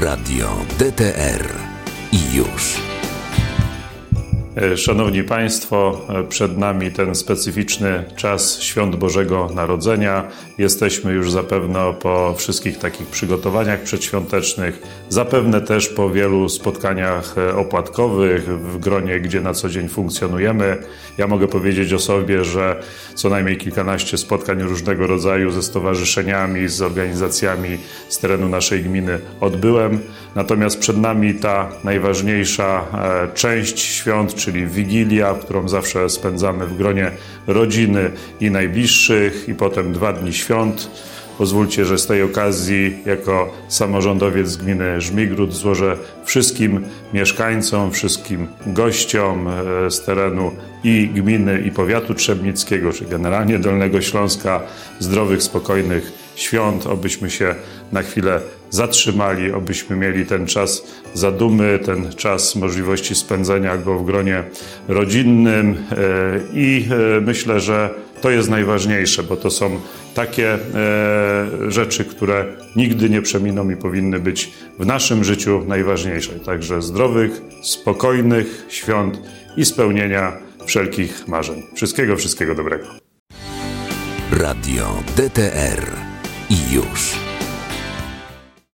Radio DTR i już. E, Szanowni Państwo, e, przed nami ten specyficzny czas Świąt Bożego Narodzenia. Jesteśmy już zapewne po wszystkich takich przygotowaniach przedświątecznych, zapewne też po wielu spotkaniach e, opłatkowych w gronie, gdzie na co dzień funkcjonujemy. Ja mogę powiedzieć o sobie, że co najmniej kilkanaście spotkań różnego rodzaju ze stowarzyszeniami, z organizacjami z terenu naszej gminy odbyłem. Natomiast przed nami ta najważniejsza część świąt, czyli Wigilia, którą zawsze spędzamy w gronie rodziny i najbliższych, i potem dwa dni świąt. Pozwólcie, że z tej okazji, jako samorządowiec gminy Żmigród, złożę wszystkim mieszkańcom, wszystkim gościom e, z terenu i gminy, i powiatu trzebnickiego, czy generalnie Dolnego Śląska, zdrowych, spokojnych świąt, obyśmy się na chwilę zatrzymali, obyśmy mieli ten czas zadumy, ten czas możliwości spędzenia go w gronie rodzinnym e, i e, myślę, że to jest najważniejsze, bo to są takie e, rzeczy, które nigdy nie przeminą i powinny być w naszym życiu najważniejsze. Także zdrowych, spokojnych świąt i spełnienia wszelkich marzeń. Wszystkiego, wszystkiego dobrego. Radio DTR i już.